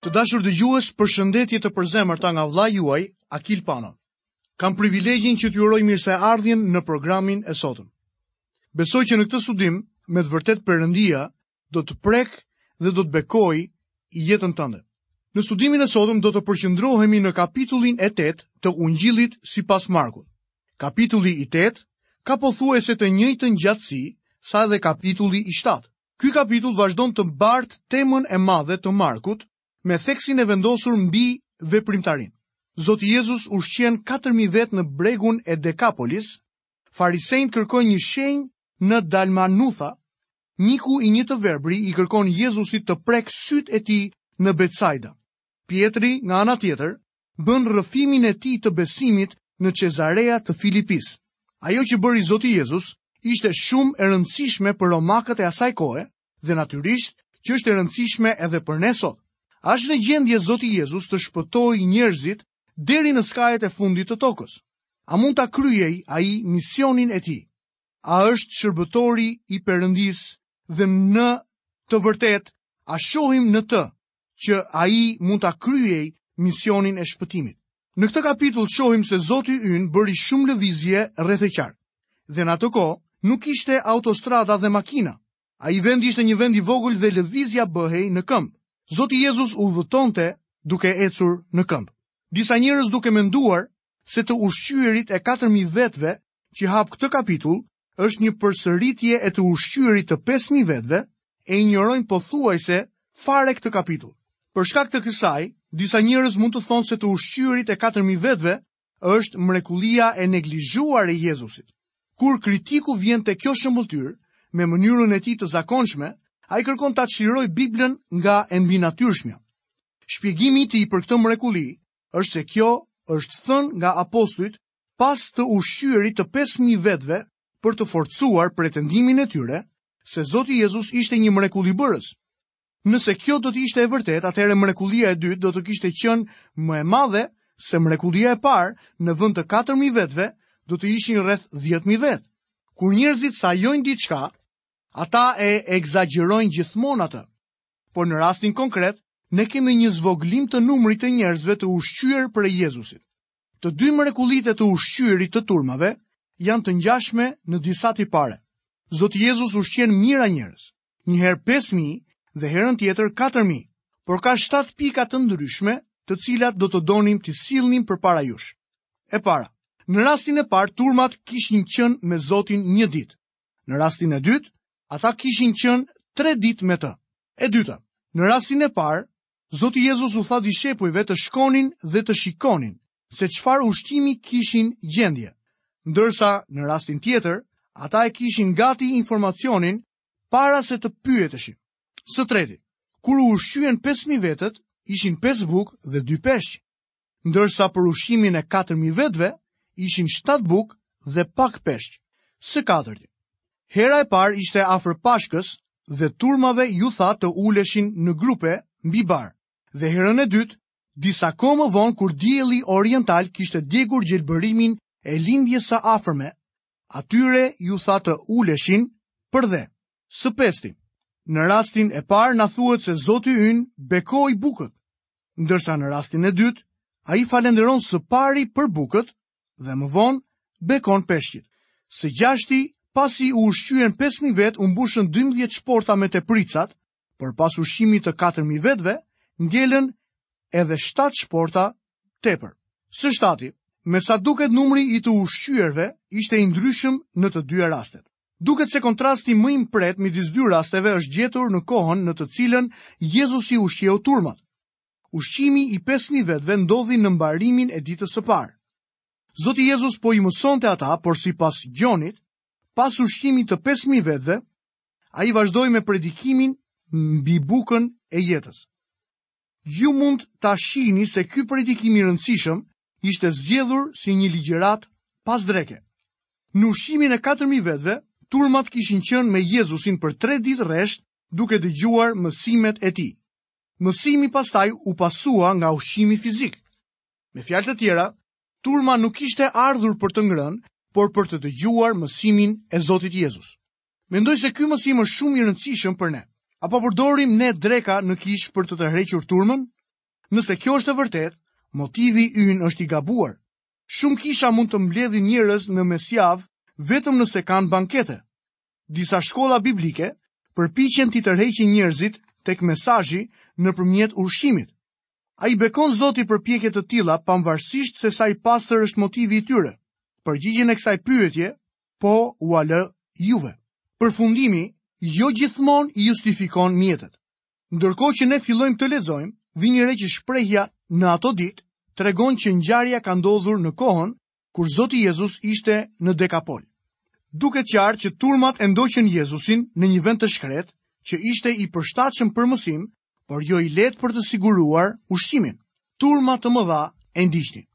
Të dashur dëgjues, përshëndetje të përzemërta nga vllai juaj Akil Pano. Kam privilegjin që t'ju uroj mirëseardhjen në programin e sotëm. Besoj që në këtë studim me të vërtetë Perëndia do të prekë dhe do të bekojë jetën tënde. Në studimin e sotëm do të përqendrohemi në kapitullin e 8 të Ungjillit sipas Markut. Kapitulli i 8 ka pothuajse të njëjtën gjatësi sa edhe kapitulli i 7. Ky kapitull vazhdon të bartë temën e madhe të Markut me theksin e vendosur mbi veprimtarinë. Zoti Jezus ushqen 4.000 vetë në bregun e Dekapolis, farisenjt kërkojnë një shenjë në Dalmanutha, miku i një të verbri i kërkon Jezusit të prekë sytë e tij në Betsajda. Pjetri, nga ana tjetër, bën rrëfimin e tij të besimit në Çezarea të Filipisë. Ajo që bëri Zoti Jezus ishte shumë e rëndësishme për romakët e asaj kohe dhe natyrisht që është e rëndësishme edhe për ne sot. A është në gjendje Zoti Jezus të shpëtojë njerëzit deri në skajet e fundit të tokës? A mund ta kryejë ai misionin e tij? A është shërbëtori i Perëndisë dhe në të vërtetë a shohim në të që ai mund ta kryejë misionin e shpëtimit. Në këtë kapitull shohim se Zoti ynë bëri shumë lëvizje rreth e qark. Dhe në atë kohë nuk kishte autostrada dhe makina. Ai vend ishte një vend i vogël dhe lëvizja bëhej në këmbë. Zoti Jezus udhëtonte duke ecur në këmbë. Disa njerëz duke menduar se të ushqyerit e 4000 vetëve që hap këtë kapitull është një përsëritje e të ushqyerit të 5000 vetëve e injorojnë pothuajse fare këtë kapitull. Për shkak të kësaj, disa njerëz mund të thonë se të ushqyerit e 4000 vetëve është mrekullia e neglizhuar e Jezusit. Kur kritiku vjen te kjo shëmbëlltyrë, me mënyrën e tij të zakonshme, ai kërkon ta çlirojë Biblën nga e mbinatyrshmja. Shpjegimi i tij për këtë mrekulli është se kjo është thënë nga apostujt pas të ushqyerit të 5000 vetëve për të forcuar pretendimin e tyre se Zoti Jezus ishte një mrekullibërës. Nëse kjo do të ishte e vërtetë, atëherë mrekullia e dytë do të kishte qenë më e madhe se mrekullia e parë në vend të 4000 vetëve do të ishin rreth 10000 vetë. Kur njerëzit sajojnë diçka, ata e ekzagjerojnë gjithmonë atë. Por në rastin konkret, ne kemi një zvogëlim të numrit të njerëzve të ushqyer prej Jezusit. Të dy mrekullitë e të ushqyerit të turmave janë të ngjashme në disa tipare. Zoti Jezus ushqen mijëra njerëz, një herë 5000 dhe herën tjetër 4000, por ka 7 pika të ndryshme, të cilat do të donim t'i sillnim përpara jush. E para, në rastin e parë turmat kishin qenë me Zotin një ditë. Në rastin e dytë, ata kishin qenë 3 ditë me të. E dyta, në rastin e parë, Zoti Jezus u tha dishepujve të shkonin dhe të shikonin se çfarë ushqimi kishin gjendje, ndërsa në rastin tjetër ata e kishin gati informacionin para se të pyeteshin. Së treti, kur u ushqyen 5.000 vetët, ishin 5 bukë dhe 2 peshq. ndërsa për ushqimin e 4.000 vetëve ishin 7 bukë dhe pak peshq. Së katërti, hera e parë ishte afër Pashkës dhe turmave iu tha të uleshin në grupe mbi bar. Dhe herën e dytë, disa kohë më vonë kur dielli oriental kishte djegur gjelbërimin e lindjes së afërme, Atyre iu tha të uleshin përdhe. Së pesti, në rastin e parë na thuhet se Zoti ynë bekoi bukët, ndërsa në rastin e dytë ai falenderon së pari për bukët dhe më vonë bekon peshqit. Së gjashti, pasi u ushqyen 5000 vetë, u mbushën 12 shporta me tepricat, Por pas ushqimit të 4000 vetëve, ngelën edhe 7 shporta tepër. Së shtati, me sa duket numri i të ushqyerve ishte i ndryshëm në të dy rastet. Duket se kontrasti më i mprehtë midis dy rasteve është gjetur në kohën në të cilën Jezusi ushqeu turmat. Ushqimi i 5000 vetëve ndodhi në mbarimin e ditës së parë. Zoti Jezus po i mësonte ata, por sipas Gjonit, pas ushqimit të 5000 vetëve, Ai vazhdoi me predikimin mbi bukën e jetës. Ju mund ta shihni se ky predikim i rëndësishëm ishte zgjedhur si një ligjëratë pas dreke. Në ushqimin e 4.000 vetëve, turmat kishin qenë me Jezusin për tre ditë rresht duke dëgjuar mësimet e tij. Mësimi pastaj u pasua nga ushqimi fizik. Me fjalë të tjera, turma nuk kishte ardhur për të ngrënë, por për të dëgjuar mësimin e Zotit Jezus. Mendoj se ky mësim është shumë i rëndësishëm për ne. A po përdorim ne dreka në kishë për të tërhequr turmën? Nëse kjo është e vërtetë, motivi ynë është i gabuar. Shumë kisha mund të mbledhin njerëz në mesjavë vetëm nëse kanë bankete. Disa shkolla biblike përpiqen t'i tërheqin njerëzit tek mesazhi nëpërmjet ushqimit. A i bekon Zoti përpjekje të tilla pavarësisht se sa i pastër është motivi i tyre? Përgjigjen e kësaj pyetje, po ua lë juve. Përfundimi jo gjithmonë i justifikon mjetet. Ndërkohë që ne fillojmë të lexojmë, vini re që shprehja në ato ditë tregon që ngjarja ka ndodhur në kohën kur Zoti Jezus ishte në Dekapol. Duket qartë që turmat e ndoqën Jezusin në një vend të shkretë që ishte i përshtatshëm për mësim por jo i lehtë për të siguruar ushqimin. Turma të mëdha e ndiqnin.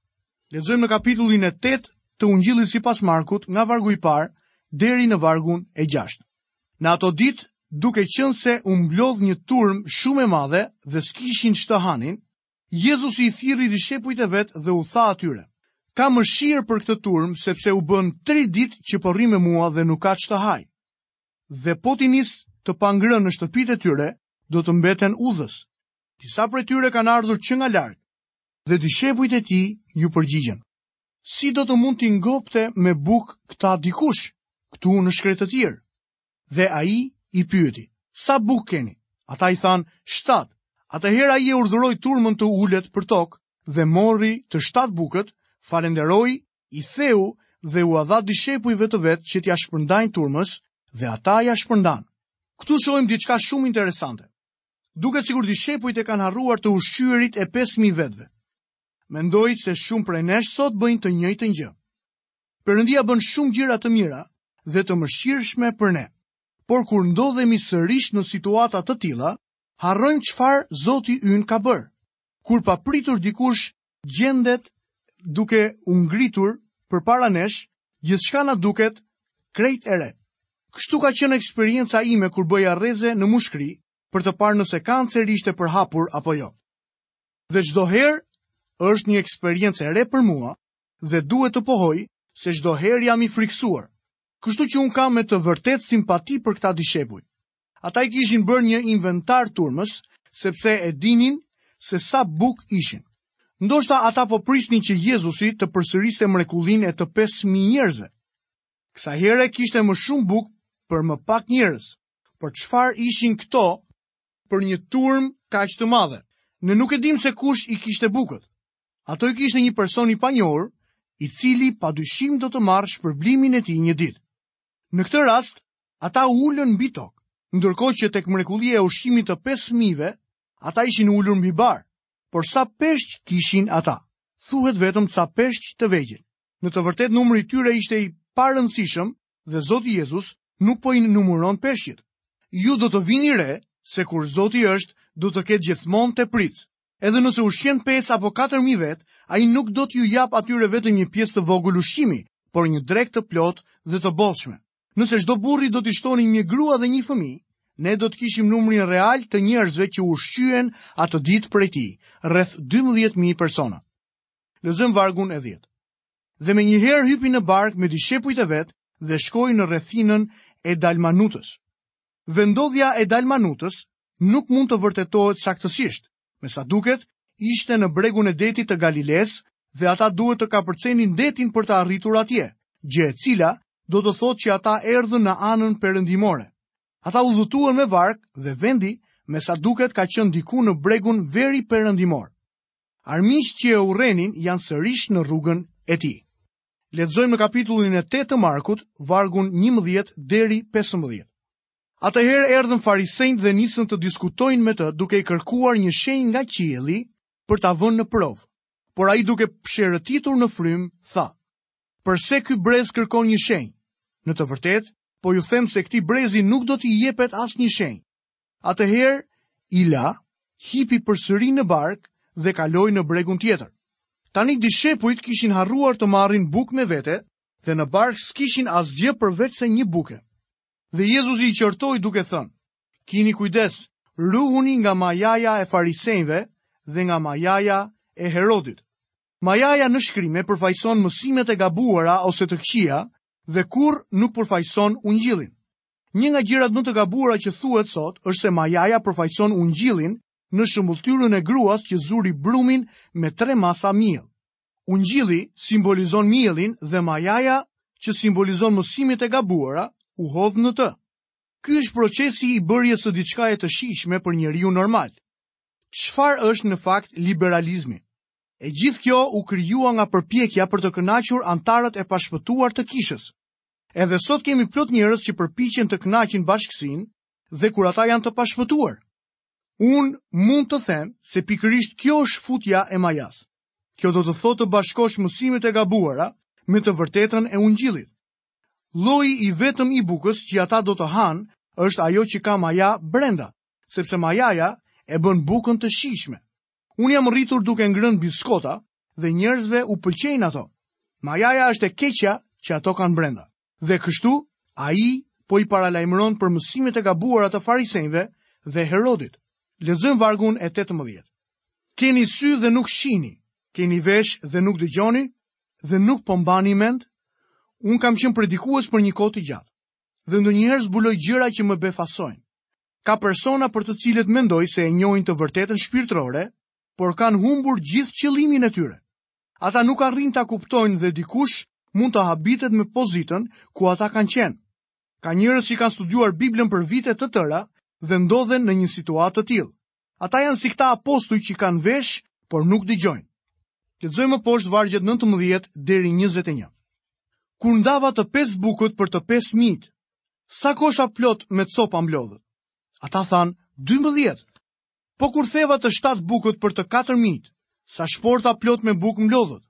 Lexojmë në kapitullin e 8 të Ungjillit sipas Markut, nga vargu i parë deri në vargun e 6. Në ato ditë, duke qenë se u mblodh një turmë shumë e madhe dhe s'kishin ç'të hanin, Jezusi i thirri dishepujt e vet dhe u tha atyre: Kam mëshirë për këtë turmë sepse u bënë 3 ditë që po rri me mua dhe nuk ka ç'të hajë. Dhe po t'i nis të pangrënë në shtëpitë e tyre, do të mbeten udhës. Disa prej tyre kanë ardhur që nga larg dhe dishepujt e tij iu përgjigjën. Si do të mund t'i ngopte me bukë këta dikush këtu në shkretëtirë? Dhe ai i pyeti, sa bukë keni? Ata i thanë, shtatë. Atëherë ai e urdhëroi turmën të ulet për tokë dhe mori të shtatë bukët, falënderoi i theu dhe ua dha dishepujve të vet që t'ia shpërndajnë turmës dhe ata ia shpërndanë. Këtu shohim diçka shumë interesante. Duket sikur dishepujt e kanë harruar të ushqyerit e 5000 vetëve. Mendoj se shumë prej nesh sot bëjnë të njëjtën gjë. Perëndia bën shumë gjëra të mira dhe të mëshirshme për ne. Por kur ndodhemi sërish në situata të tilla, harrojmë çfarë Zoti ynë ka bërë. Kur papritur dikush gjendet duke u ngritur përpara nesh, gjithçka na duket krejt e re. Kështu ka qenë eksperienca ime kur bëja rreze në mushkëri për të parë nëse kanceri ishte përhapur apo jo. Dhe çdo herë është një eksperiencë e re për mua dhe duhet të pohoj se çdo herë jam i frikësuar. Kështu që unë kam me të vërtetë simpati për këta dishepuj. Ata i kishin bërë një inventar turmës, sepse e dinin se sa bukë ishin. Ndoshta ata po prisnin që Jezusi të përsëriste mrekullinë e të 5.000 njerëzve. Kësaj here kishte më shumë bukë për më pak njerëz. Por çfarë ishin këto për një turmë kaq të madhe? Ne nuk e dimë se kush i kishte bukët. Ato i kishte një person i panjohur, i cili pa dyshim do të marrë shpërblimin e tij një ditë. Në këtë rast, ata u ulën mbi tokë, ndërkohë që tek mrekullia e ushqimit të pesë mijëve, ata ishin ulur mbi bar. Por sa peshq kishin ata? Thuhet vetëm ca peshq të vegjël. Në të vërtetë numri i tyre ishte i parëndësishëm dhe Zoti Jezus nuk po i numëron peshqit. Ju do të vini re se kur Zoti është, do të ketë gjithmonë tepricë. Edhe nëse ushqen pesë apo katër mijë vetë, ai nuk do t'u japë atyre vetëm një pjesë të vogël ushqimi, por një drekë të plotë dhe të bollshme. Nëse çdo burri do t'i shtonim një grua dhe një fëmijë, ne do të kishim numrin real të njerëzve që u ushqyen atë ditë prej tij, rreth 12.000 persona. Lexojmë vargun e dhjetë. Dhe menjëherë hypi në barkë me dishepujt e vet dhe shkoi në rrethinën e Dalmanutës. Vendodhja e Dalmanutës nuk mund të vërtetohet saktësisht, me sa duket, ishte në bregun e detit të Galilesë dhe ata duhet të kapërcenin detin për të arritur atje, gjë e cila do të thotë që ata erdhën në anën perëndimore. Ata udhëtuan me varkë dhe vendi, me sa duket, ka qenë diku në bregun veriperëndimor. Armiq që e urrenin janë sërish në rrugën e tij. Lexojmë në kapitullin e 8 të Markut, vargun 11 deri 15. Atëherë erdhën farisenjtë dhe nisën të diskutojnë me të duke i kërkuar një shenjë nga qielli për ta vënë në provë. Por ai duke psherëtitur në frymë, tha: "Përse ky brez kërkon një shenjë? Në të vërtetë, po ju them se këtij brezi nuk do t'i jepet asnjë shenjë, Atëherë, i la, hipi përsëri në barkë dhe kaloi në bregun tjetër. Tani dishepujt kishin harruar të marrin bukë me vete dhe në barkë s'kishin asgjë përveçse një buke. Dhe Jezusi i qortoi duke thënë, kini kujdes, ruhuni nga majaja e farisenjve dhe nga majaja e Herodit. Majaja në shkrime përfaqëson mësimet e gabuara ose të këqija dhe kurrë nuk përfaqëson ungjillin. Një nga gjërat më të gabuara që thuhet sot është se Majaja përfaqëson ungjillin në shëmbëlltyrën e gruas që zuri brumin me tre masa miell. Ungjilli simbolizon miellin dhe Majaja që simbolizon mësimet e gabuara u hodh në të. Ky është procesi i bërjes së diçkaje të shijshme për njeriun normal. Çfarë është në fakt liberalizmi? E gjithë kjo u krijua nga përpjekja për të kënaqur anëtarët e pashpëtuar të kishës. Edhe sot kemi plot njerëz që përpiqen të kënaqin bashkësinë dhe kur ata janë të pashpëtuar. Unë mund të them se pikërisht kjo është futja e majas. Kjo do të thotë të bashkosh mësimet e gabuara me të vërtetën e ungjillit. Lloji i vetëm i bukës që ata do të hanë është ajo që ka maja brenda, sepse majaja e bën bukën të shijshme. Unë jam rritur duke ngrënë biskota dhe njerëzve u pëlqejnë ato. Majaja është e keqja që ato kanë brenda. Dhe kështu, ai po i paralajmëron për mësimet e gabuara të farisenjve dhe Herodit. Lexojmë vargun e 18. Keni sy dhe nuk shihni, keni vesh dhe nuk dëgjoni, dhe nuk po mbani mend? Unë kam qenë predikues për një kohë të gjatë. Dhe ndonjëherë zbuloj gjëra që më befasojnë. Ka persona për të cilët mendoj se e njohin të vërtetën shpirtërore, por kanë humbur gjithë qëllimin e tyre. Ata nuk arrijnë ta kuptojnë dhe dikush mund të habitet me pozitën ku ata kanë qenë. Ka njerëz që kanë studiuar Biblën për vite të tëra dhe ndodhen në një situatë të tillë. Ata janë si këta apostuj që kanë vesh, por nuk dëgjojnë. Lexojmë më poshtë vargjet 19 deri 21. Kur ndava të pesë bukët për të pesë mijtë, sa kosha plot me copa mblodhët? Ata thanë, 12. Po kur theva të shtatë bukët për të katër mijtë, sa shporta plot me bukë mblodhët?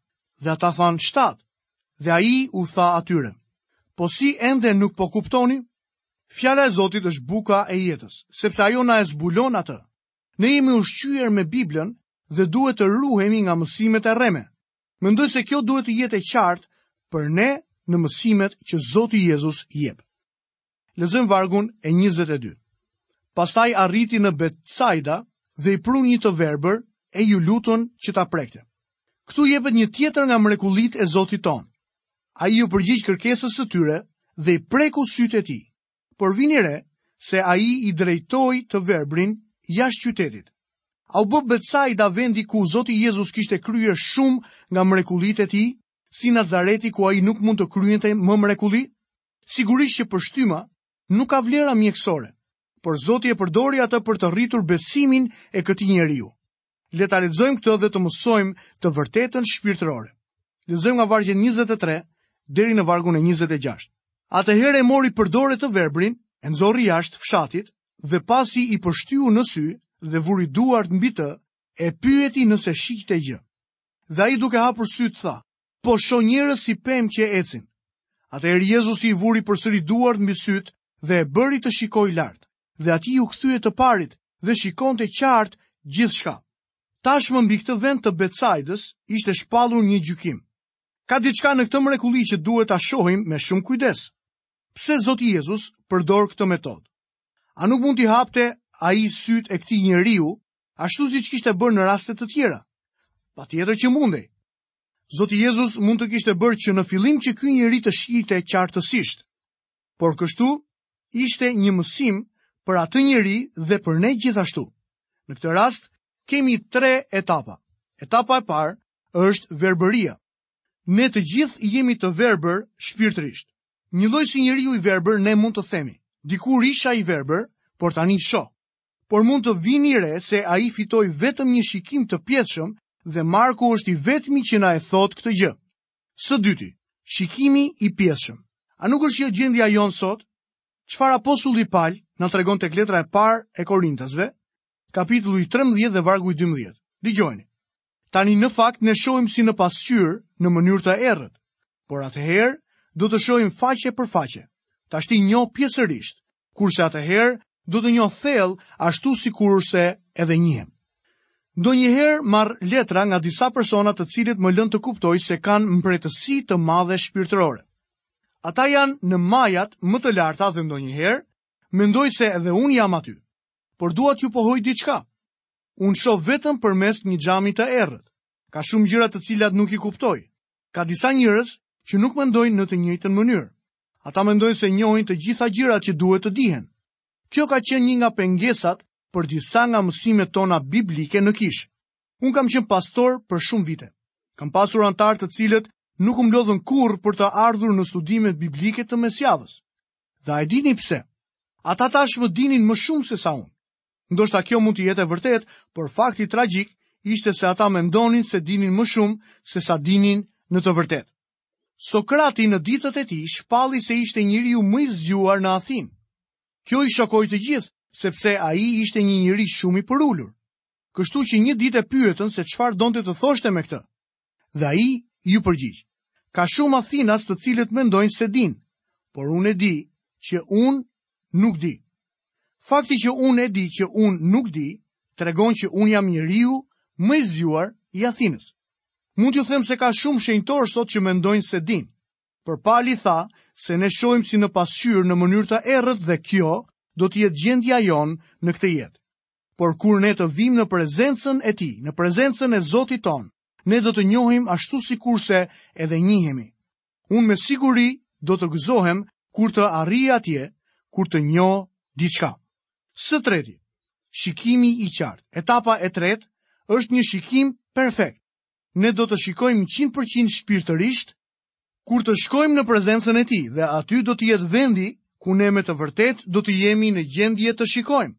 Dhe ata thanë, shtatë. Dhe ai u tha atyre, po si ende nuk po kuptoni? Fjala e Zotit është buka e jetës, sepse ajo na e zbulon atë. Ne jemi ushqyer me Biblën dhe duhet të ruhemi nga mësimet e rreme. Mendoj se kjo duhet të jetë e qartë për ne në mësimet që Zoti Jezus jep. Lexojmë vargun e 22. Pastaj arriti në Betsajda dhe i prunë një të verbër e iu lutën që ta prekte. Këtu jepet një tjetër nga mrekullitë e Zotit tonë. Ai iu përgjigj kërkesës së tyre dhe i preku sytë e tij. Por vini re se ai e drejtoi të verbrin jashtë qytetit. A u bë Betsaida vendi ku Zoti Jezus kishte kryer shumë nga mrekullitë e tij, si Nazareti ku ai nuk mund të kryente më mrekulli? Sigurisht që pështyma nuk ka vlera mjekësore, por Zoti e përdori atë për të rritur besimin e këtij njeriu. Le ta lexojmë këtë dhe të mësojmë të vërtetën shpirtërore. Lexojmë nga vargu 23 deri në vargun e 26. Atëherë e mori për dore të verbrin, e nxorri jashtë fshatit dhe pasi i pështyu në sy dhe vuri duart mbi të, e pyeti nëse shikte gjë. Dhe ai duke hapur sytë tha: "Po shoh njerëz si pemë që ecin." Atëherë Jezusi i vuri përsëri duart mbi sytë dhe e bëri të shikojë lart. dhe atij iu kthye të parit dhe shikonte qartë gjithçka. Tashmë mbi këtë vend të Betsajdës ishte shpallur një gjykim. Ka diçka në këtë mrekulli që duhet ta shohim me shumë kujdes. Pse Zoti Jezus përdor këtë metodë? A nuk mund t'i hapte ai sytë e këtij njeriu, ashtu siç kishte bërë në raste të tjera? Patjetër që mundej. Zoti Jezus mund të kishte bërë që në fillim që ky njeri të shihte qartësisht. por kështu ishte një mësim për atë njeri dhe për ne gjithashtu. Në këtë rast, kemi tre etapa. Etapa e parë është verbëria. Ne të gjithë jemi të verbër shpirtërisht. Njëlloj si njeriu i verbër ne mund të themi. Dikur isha i verbër, por tani shoh. Por mund të vini re se ai fitoi vetëm një shikim të pjesshëm dhe Marku është i vetmi që na e thotë këtë gjë. Së dyti, shikimi i pjesshëm. A nuk është kjo gjendja jonë sot? Çfarë apostulli Pal na tregon tek letra e parë e Korintasve, kapitulli i 13 dhe vargu i 12. Dëgjojeni, tani në fakt ne shohim si në pasqyrë në mënyrë të errët, por atëherë do të shohim faqe për faqe, tashti njoh pjesërisht, kurse atëherë do të njoh thellë ashtu sikurse edhe njihem. Ndonjëherë marr letra nga disa persona të cilët më lënë të kuptoj se kanë mbretësi të madhe shpirtërore. Ata janë në majat më të larta dhe ndonjëherë mendoj se edhe unë jam aty. Por dua t'ju pohoj diçka. Unë shoh vetëm përmes një xhami të errët. Ka shumë gjëra të cilat nuk i kuptoj. Ka disa njerëz që nuk mendojnë në të njëjtën mënyrë. Ata mendojnë se njohin të gjitha gjërat që duhet të dihen. Kjo ka qenë një nga pengesat për disa nga mësimet tona biblike në kishë. Unë kam qenë pastor për shumë vite. Kam pasur anëtarë të cilët nuk u lodhën kurrë për të ardhur në studimet biblike të mesjavës. Dhe a e dini pse? Ata tashmë dinin më shumë sesa unë. Ndoshta kjo mund të jetë e vërtetë, por fakti tragjik ishte se ata mendonin se dinin më shumë sesa dinin në të vërtetë. Sokrati në ditët e tij shpalli se ishte njeriu më i zgjuar në Athinë. Kjo i shokoi të gjithë, sepse ai ishte një njeri shumë i përulur. Kështu që një ditë e pyetën se çfarë donte të thoshte me këtë. Dhe ai iu përgjigj. Ka shumë athinas të cilët mendojnë se dinë, por unë e di që unë nuk di. Fakti që unë e di që unë nuk di, tregon që unë jam njeriu më i zgjuar i Athinës. Mund t'ju them se ka shumë shenjtorë sot që mendojnë se dinë. Por Pali tha se ne shohim si në pasqyrë në mënyrë të errët dhe kjo do të jetë gjendja jonë në këtë jetë. Por kur ne të vijmë në prezencën e tij, në prezencën e Zotit tonë, ne do të njohim ashtu sikurse edhe njihemi. Unë me siguri do të gëzohem kur të arrij atje, kur të njoh diçka. Së treti, shikimi i qartë. Etapa e tretë është një shikim perfekt. Ne do të shikojmë 100% shpirtërisht kur të shkojmë në prezencën e tij dhe aty do të jetë vendi ku ne me të vërtetë do të jemi në gjendje të shikojmë.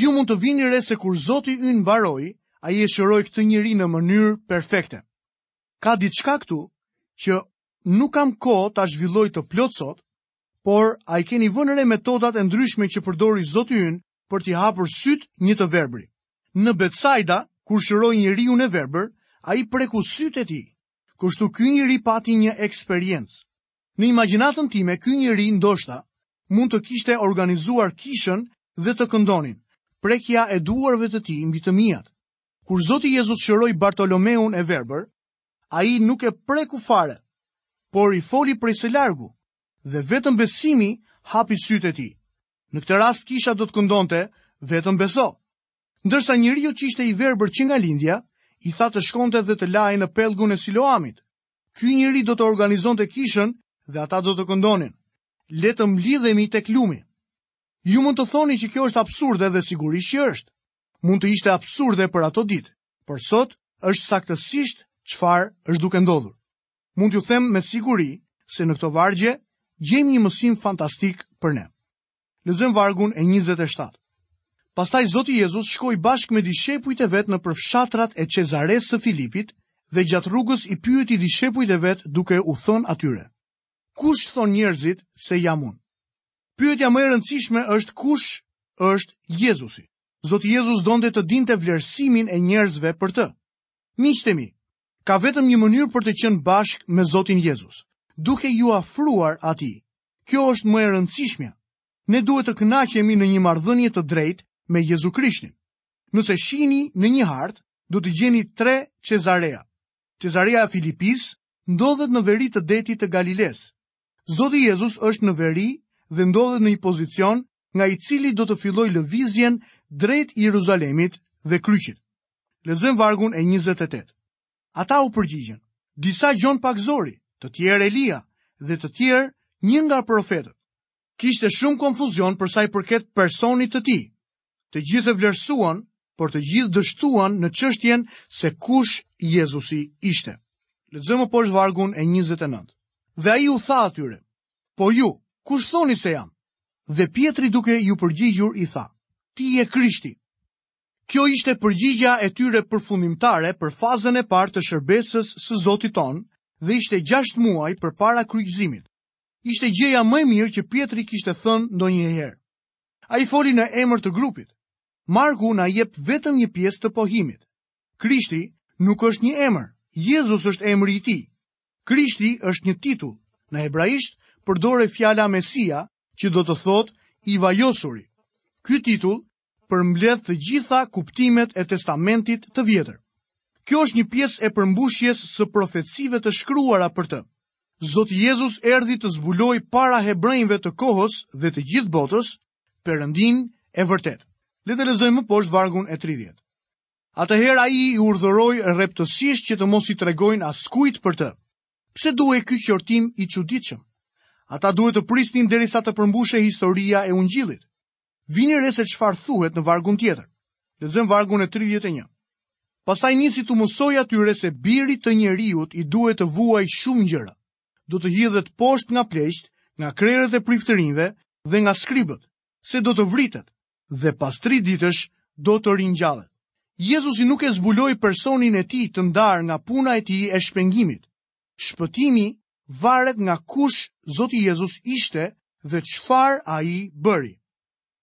Ju mund të vini re se kur Zoti ynë mbaroi, ai e shëroi këtë njeri në mënyrë perfekte. Ka diçka këtu që nuk kam kohë ta zhvilloj të plotë sot, por a i keni vënë re metodat e ndryshme që përdori Zoti ynë për t'i hapur sytë një të verbri? Në Betsajda, kur shëroi njeriun e verbër, ai preku sytë e tij. Kështu ky njeri pati një eksperiencë. Në imagjinatën time, ky njeri ndoshta mund të kishte organizuar kishën dhe të këndonin, prekja e duarve të tij mbi të miat. Kur Zoti Jezus shëroi Bartolomeun e verbër, ai nuk e preku fare, por i foli prej së largu, dhe vetëm besimi hapi sytë e tij. Në këtë rast kisha do të këndonte, vetëm beso. Ndërsa njeriut që ishte i verbër që nga lindja, i tha të shkonte dhe të lahej në pellgun e Siloamit. Ky njeri do të organizonte kishën dhe ata do të këndonin. Le të mblidhemi tek lumi. Ju mund të thoni që kjo është absurde dhe sigurisht që është. mund të ishte absurde për ato ditë, por sot është saktësisht çfarë është duke ndodhur. Mund t'ju them me siguri se në këto vargje gjejmë një mësim fantastik për ne. Lexojmë vargun e 27. Pastaj Zoti Jezus shkoi bashkë me dishepujt e vet nëpër fshatrat e Cezaresë së Filipit dhe gjatë rrugës i pyeti dishepujt e vet duke u thënë atyre: Kush thonë njerëzit se jam unë? Pyetja më e rëndësishme është kush është Jezusi? Zoti Jezus donte të dinte vlerësimin e njerëzve për të. Miqtë mi, ka vetëm një mënyrë për të qenë bashkë me Zotin Jezus, duke iu afruar atij. Kjo është më e rëndësishmja. Ne duhet të kënaqemi në një marrëdhënie të drejtë me Jezu Krishtin. Nëse shihni në një hartë, do të gjeni tre Cezarea. Cezarea e Filipit, ndodhet në veri të detit të Galilesë. Zoti Jezus është në veri dhe ndodhet në një pozicion nga i cili do të fillojë lëvizjen drejt Jeruzalemit dhe kryqit. Lexojmë vargun e 28. Ata u përgjigjën, disa Gjon Pagëzori, të tjerë Elia dhe të tjerë një nga profetët. Kishte shumë konfuzion për sa i përket personit të tij. Të gjithë e vlerësuan, por të gjithë dështuan në çështjen se kush Jezusi ishte. Lexojmë poshtë vargun e 29. Dhe ai u tha atyre: Po ju, kush thoni se jam? Dhe Pjetri duke iu përgjigjur i tha: Ti je Krishti. Kjo ishte përgjigjja e tyre përfundimtare për fazën e parë të shërbesës së Zotit tonë dhe ishte 6 muaj përpara kryqëzimit. Ishte gjëja më e mirë që Pjetri kishte thënë ndonjëherë. Ai foli në emër të grupit. Marku na jep vetëm një pjesë të pohimit. Krishti nuk është një emër, Jezus është emri i tij. Krishti është një titull. Në hebraisht përdoret fjala Mesia, që do të thotë i vajosuri. Ky titull përmbledh të gjitha kuptimet e Testamentit të Vjetër. Kjo është një pjesë e përmbushjes së profecive të shkruara për të. Zoti Jezus erdhi të zbulojë para hebrenjve të kohës dhe të gjithë botës, Perëndinë e vërtetë. Le të lexojmë më poshtë vargun e 30. Atëherë ai i urdhëroi rreptësisht që të mos i tregojnë askujt për të. Pse duhej ky qortim i çuditshëm? Ata duhet të prisnin derisa të përmbushej historia e ungjillit. Vini re se çfarë thuhet në vargun tjetër. Lexojmë vargun e 31. Pastaj nisi t'u mësojë atyre se birit të njeriut i duhet të vuajë shumë gjëra. Do të hidhet poshtë nga pleqtë, nga krerët e priftërinjve dhe nga skribët, se do të vritet dhe pas tri ditësh do të ringjallet. Jezusi nuk e zbuloi personin e tij të ndarë nga puna e tij e shpengimit. Shpëtimi varet nga kush Zoti Jezus ishte dhe çfarë ai bëri.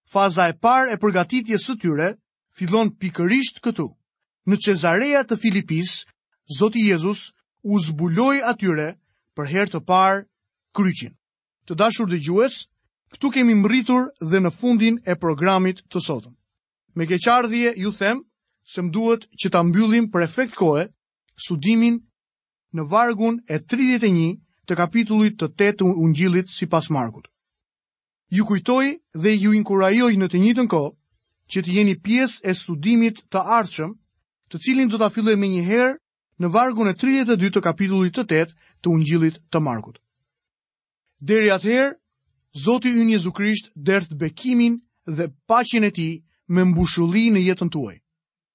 Faza e parë e përgatitjes së tyre fillon pikërisht këtu. Në Cezarea të Filipisë, Zoti Jezus u zbuloi atyre për herë të parë kryqin. Të dashur dëgjues, këtu kemi mbërritur dhe në fundin e programit të sotëm. Me keqardhje ju them se më duhet që ta mbyllim për efekt kohe studimin në vargun e 31 të kapitullit të 8 të Ungjillit sipas Markut. Ju kujtoj dhe ju inkurajoj në të njëjtën kohë që të jeni pjesë e studimit të ardhshëm, të cilin do ta filloj menjëherë në vargun e 32 të kapitullit të 8 të Ungjillit të Markut. Deri atëherë, Zoti ynë Jezu Krisht derdhtë bekimin dhe paqen e tij me mbushulli në jetën tuaj.